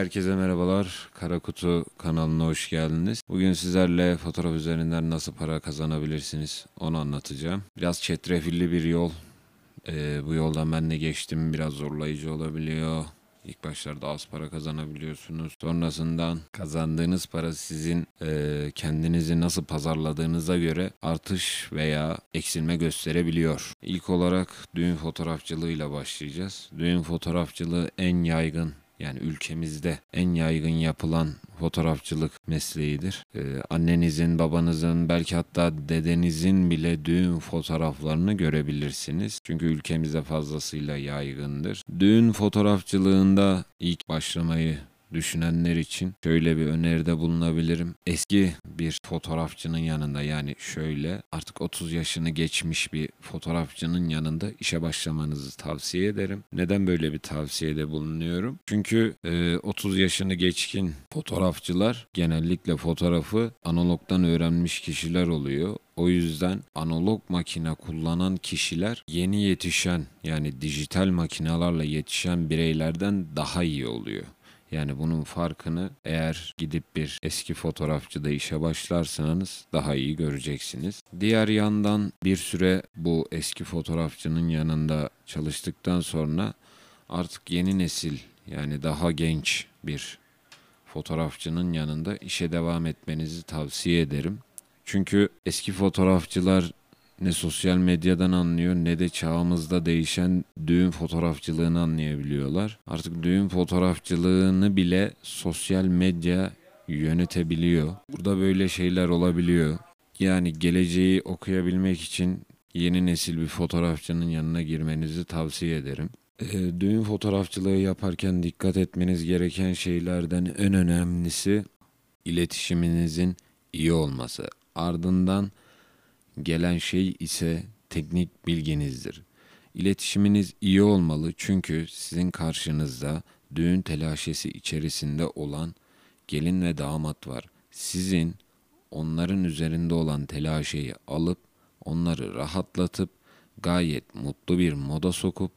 Herkese merhabalar. Kara Kutu kanalına hoş geldiniz. Bugün sizlerle fotoğraf üzerinden nasıl para kazanabilirsiniz onu anlatacağım. Biraz çetrefilli bir yol. Ee, bu yoldan ben de geçtim. Biraz zorlayıcı olabiliyor. İlk başlarda az para kazanabiliyorsunuz. Sonrasından kazandığınız para sizin e, kendinizi nasıl pazarladığınıza göre artış veya eksilme gösterebiliyor. İlk olarak düğün fotoğrafçılığıyla başlayacağız. Düğün fotoğrafçılığı en yaygın yani ülkemizde en yaygın yapılan fotoğrafçılık mesleğidir. Ee, annenizin, babanızın, belki hatta dedenizin bile düğün fotoğraflarını görebilirsiniz. Çünkü ülkemizde fazlasıyla yaygındır. Düğün fotoğrafçılığında ilk başlamayı düşünenler için şöyle bir öneride bulunabilirim. Eski bir fotoğrafçının yanında yani şöyle artık 30 yaşını geçmiş bir fotoğrafçının yanında işe başlamanızı tavsiye ederim. Neden böyle bir tavsiyede bulunuyorum? Çünkü e, 30 yaşını geçkin fotoğrafçılar genellikle fotoğrafı analogdan öğrenmiş kişiler oluyor. O yüzden analog makine kullanan kişiler yeni yetişen yani dijital makinalarla yetişen bireylerden daha iyi oluyor. Yani bunun farkını eğer gidip bir eski fotoğrafçıda işe başlarsanız daha iyi göreceksiniz. Diğer yandan bir süre bu eski fotoğrafçının yanında çalıştıktan sonra artık yeni nesil yani daha genç bir fotoğrafçının yanında işe devam etmenizi tavsiye ederim. Çünkü eski fotoğrafçılar ne sosyal medyadan anlıyor ne de çağımızda değişen düğün fotoğrafçılığını anlayabiliyorlar. Artık düğün fotoğrafçılığını bile sosyal medya yönetebiliyor. Burada böyle şeyler olabiliyor. Yani geleceği okuyabilmek için yeni nesil bir fotoğrafçının yanına girmenizi tavsiye ederim. Ee, düğün fotoğrafçılığı yaparken dikkat etmeniz gereken şeylerden en önemlisi iletişiminizin iyi olması. Ardından Gelen şey ise teknik bilginizdir. İletişiminiz iyi olmalı çünkü sizin karşınızda düğün telaşesi içerisinde olan gelin ve damat var. Sizin onların üzerinde olan telaşeyi alıp onları rahatlatıp gayet mutlu bir moda sokup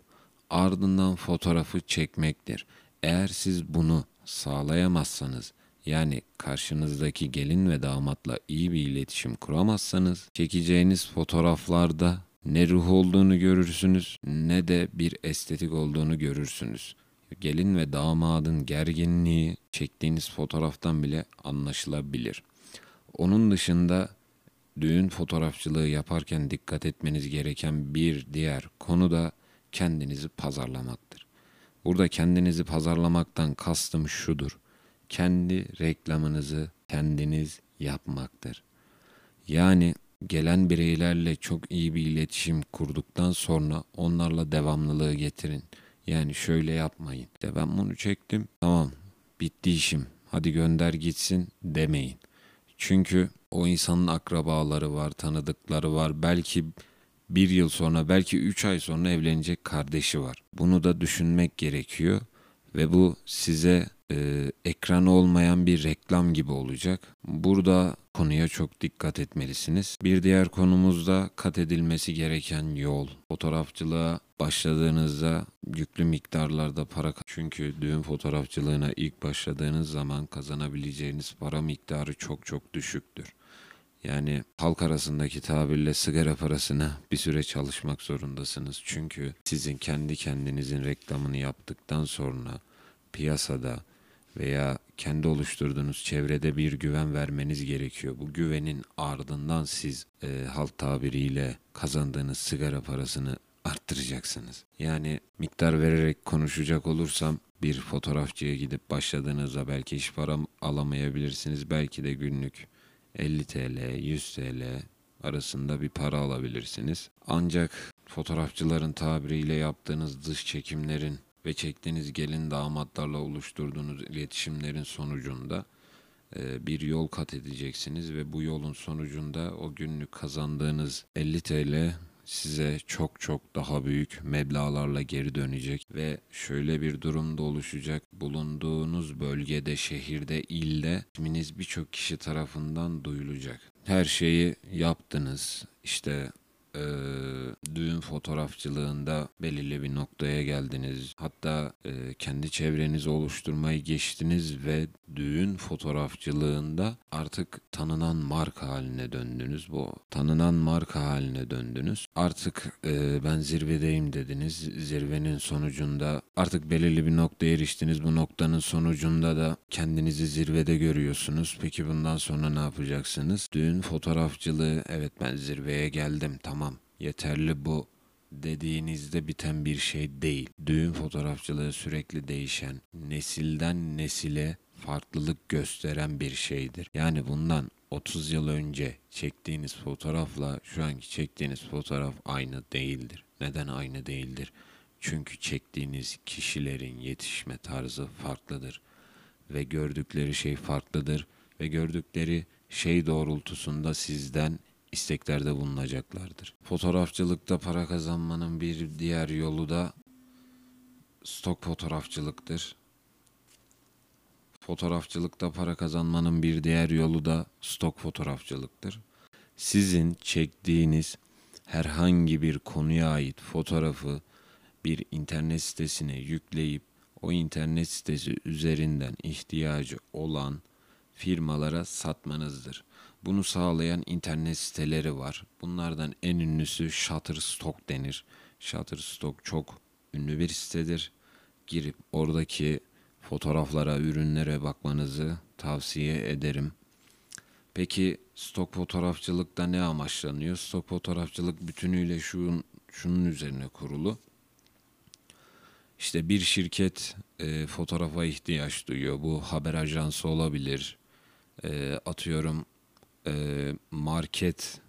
ardından fotoğrafı çekmektir. Eğer siz bunu sağlayamazsanız yani karşınızdaki gelin ve damatla iyi bir iletişim kuramazsanız çekeceğiniz fotoğraflarda ne ruh olduğunu görürsünüz ne de bir estetik olduğunu görürsünüz. Gelin ve damadın gerginliği çektiğiniz fotoğraftan bile anlaşılabilir. Onun dışında düğün fotoğrafçılığı yaparken dikkat etmeniz gereken bir diğer konu da kendinizi pazarlamaktır. Burada kendinizi pazarlamaktan kastım şudur kendi reklamınızı kendiniz yapmaktır. Yani gelen bireylerle çok iyi bir iletişim kurduktan sonra onlarla devamlılığı getirin. Yani şöyle yapmayın. De ben bunu çektim. Tamam. Bitti işim. Hadi gönder gitsin demeyin. Çünkü o insanın akrabaları var, tanıdıkları var. Belki bir yıl sonra, belki üç ay sonra evlenecek kardeşi var. Bunu da düşünmek gerekiyor. Ve bu size e, ekranı olmayan bir reklam gibi olacak. Burada konuya çok dikkat etmelisiniz. Bir diğer konumuz da kat edilmesi gereken yol. Fotoğrafçılığa başladığınızda yüklü miktarlarda para çünkü düğün fotoğrafçılığına ilk başladığınız zaman kazanabileceğiniz para miktarı çok çok düşüktür. Yani halk arasındaki tabirle sigara parasına bir süre çalışmak zorundasınız. Çünkü sizin kendi kendinizin reklamını yaptıktan sonra piyasada veya kendi oluşturduğunuz çevrede bir güven vermeniz gerekiyor. Bu güvenin ardından siz e, halk tabiriyle kazandığınız sigara parasını arttıracaksınız. Yani miktar vererek konuşacak olursam bir fotoğrafçıya gidip başladığınızda belki iş para alamayabilirsiniz. Belki de günlük 50 TL, 100 TL arasında bir para alabilirsiniz. Ancak fotoğrafçıların tabiriyle yaptığınız dış çekimlerin ve çektiğiniz gelin damatlarla oluşturduğunuz iletişimlerin sonucunda e, bir yol kat edeceksiniz ve bu yolun sonucunda o günlük kazandığınız 50 TL size çok çok daha büyük meblalarla geri dönecek ve şöyle bir durumda oluşacak. Bulunduğunuz bölgede, şehirde, ilde isminiz birçok kişi tarafından duyulacak. Her şeyi yaptınız. İşte e, düğün fotoğrafçılığında belirli bir noktaya geldiniz. Hatta e, kendi çevrenizi oluşturmayı geçtiniz ve düğün fotoğrafçılığında artık tanınan marka haline döndünüz. Bu tanınan marka haline döndünüz. Artık e, ben zirvedeyim dediniz. Zirvenin sonucunda artık belirli bir noktaya eriştiniz. Bu noktanın sonucunda da kendinizi zirvede görüyorsunuz. Peki bundan sonra ne yapacaksınız? Düğün fotoğrafçılığı evet ben zirveye geldim tamam yeterli bu dediğinizde biten bir şey değil. Düğün fotoğrafçılığı sürekli değişen, nesilden nesile farklılık gösteren bir şeydir. Yani bundan 30 yıl önce çektiğiniz fotoğrafla şu anki çektiğiniz fotoğraf aynı değildir. Neden aynı değildir? Çünkü çektiğiniz kişilerin yetişme tarzı farklıdır ve gördükleri şey farklıdır ve gördükleri şey doğrultusunda sizden isteklerde bulunacaklardır. Fotoğrafçılıkta para kazanmanın bir diğer yolu da stok fotoğrafçılıktır. Fotoğrafçılıkta para kazanmanın bir diğer yolu da stok fotoğrafçılıktır. Sizin çektiğiniz herhangi bir konuya ait fotoğrafı bir internet sitesine yükleyip o internet sitesi üzerinden ihtiyacı olan firmalara satmanızdır. Bunu sağlayan internet siteleri var. Bunlardan en ünlüsü Shutterstock denir. Shutterstock çok ünlü bir sitedir. Girip oradaki fotoğraflara, ürünlere bakmanızı tavsiye ederim. Peki stok fotoğrafçılıkta ne amaçlanıyor? Stok fotoğrafçılık bütünüyle şunun, şunun üzerine kurulu. İşte bir şirket e, fotoğrafa ihtiyaç duyuyor. Bu haber ajansı olabilir. E, atıyorum e, market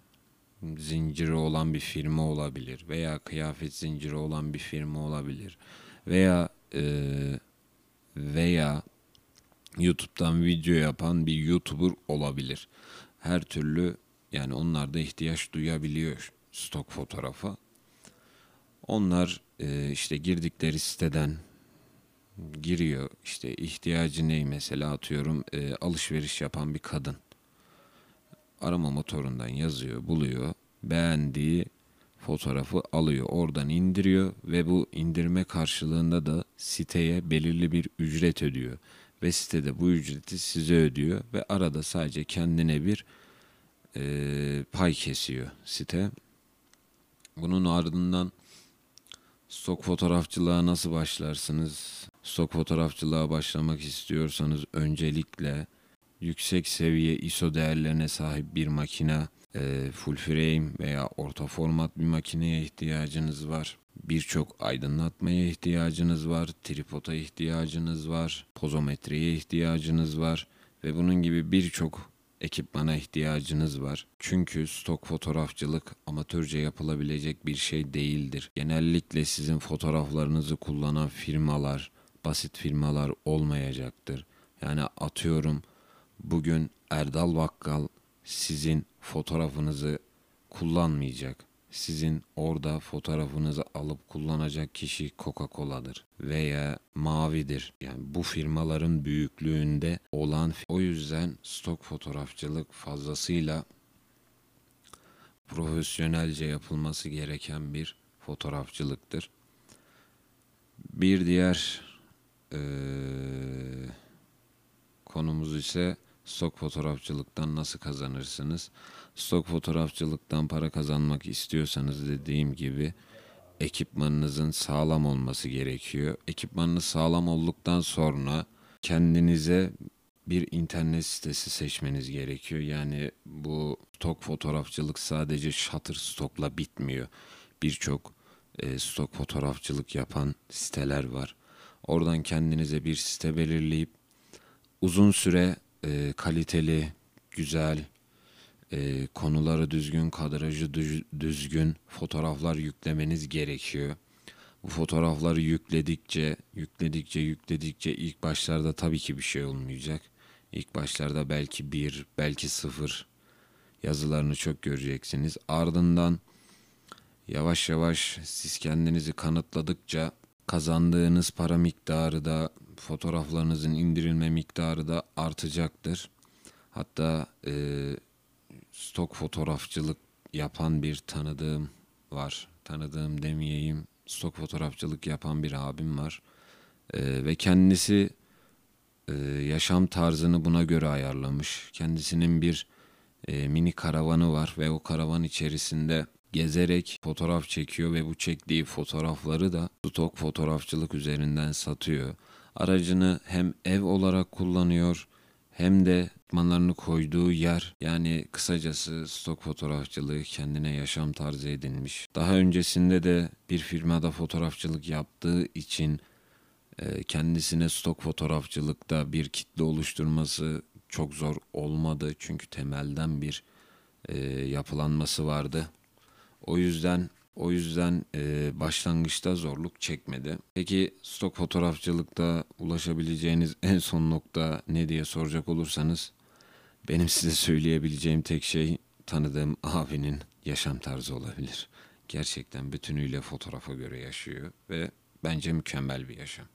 zinciri olan bir firma olabilir veya kıyafet zinciri olan bir firma olabilir veya e, veya YouTube'dan video yapan bir YouTuber olabilir. Her türlü yani onlar da ihtiyaç duyabiliyor stok fotoğrafa. Onlar e, işte girdikleri siteden giriyor. İşte ihtiyacı ne mesela atıyorum e, alışveriş yapan bir kadın. Arama motorundan yazıyor, buluyor. Beğendiği fotoğrafı alıyor, oradan indiriyor ve bu indirme karşılığında da siteye belirli bir ücret ödüyor. Ve sitede bu ücreti size ödüyor ve arada sadece kendine bir e, pay kesiyor site. Bunun ardından Stok fotoğrafçılığa nasıl başlarsınız? Stok fotoğrafçılığa başlamak istiyorsanız öncelikle yüksek seviye ISO değerlerine sahip bir makine, e, full frame veya orta format bir makineye ihtiyacınız var. Birçok aydınlatmaya ihtiyacınız var, tripoda ihtiyacınız var, pozometreye ihtiyacınız var ve bunun gibi birçok ekipmana ihtiyacınız var. Çünkü stok fotoğrafçılık amatörce yapılabilecek bir şey değildir. Genellikle sizin fotoğraflarınızı kullanan firmalar, basit firmalar olmayacaktır. Yani atıyorum bugün Erdal Bakkal sizin fotoğrafınızı kullanmayacak sizin orada fotoğrafınızı alıp kullanacak kişi Coca-Cola'dır veya Mavi'dir. Yani bu firmaların büyüklüğünde olan o yüzden stok fotoğrafçılık fazlasıyla profesyonelce yapılması gereken bir fotoğrafçılıktır. Bir diğer ee, konumuz ise stok fotoğrafçılıktan nasıl kazanırsınız? Stok fotoğrafçılıktan para kazanmak istiyorsanız dediğim gibi ekipmanınızın sağlam olması gerekiyor. Ekipmanınız sağlam olduktan sonra kendinize bir internet sitesi seçmeniz gerekiyor. Yani bu stok fotoğrafçılık sadece Shutterstock'la bitmiyor. Birçok e, stok fotoğrafçılık yapan siteler var. Oradan kendinize bir site belirleyip uzun süre e, kaliteli, güzel, e, konuları düzgün, kadrajı düzgün fotoğraflar yüklemeniz gerekiyor. Bu fotoğrafları yükledikçe, yükledikçe, yükledikçe ilk başlarda tabii ki bir şey olmayacak. İlk başlarda belki bir, belki sıfır yazılarını çok göreceksiniz. Ardından yavaş yavaş siz kendinizi kanıtladıkça kazandığınız para miktarı da fotoğraflarınızın indirilme miktarı da artacaktır. Hatta e, stok fotoğrafçılık yapan bir tanıdığım var. Tanıdığım demeyeyim. Stok fotoğrafçılık yapan bir abim var. Ee, ve kendisi e, yaşam tarzını buna göre ayarlamış. Kendisinin bir e, mini karavanı var ve o karavan içerisinde gezerek fotoğraf çekiyor ve bu çektiği fotoğrafları da stok fotoğrafçılık üzerinden satıyor. Aracını hem ev olarak kullanıyor hem de ekipmanlarını koyduğu yer yani kısacası stok fotoğrafçılığı kendine yaşam tarzı edinmiş. Daha öncesinde de bir firmada fotoğrafçılık yaptığı için e, kendisine stok fotoğrafçılıkta bir kitle oluşturması çok zor olmadı çünkü temelden bir e, yapılanması vardı. O yüzden o yüzden e, başlangıçta zorluk çekmedi. Peki stok fotoğrafçılıkta ulaşabileceğiniz en son nokta ne diye soracak olursanız benim size söyleyebileceğim tek şey tanıdığım abinin yaşam tarzı olabilir. Gerçekten bütünüyle fotoğrafa göre yaşıyor ve bence mükemmel bir yaşam.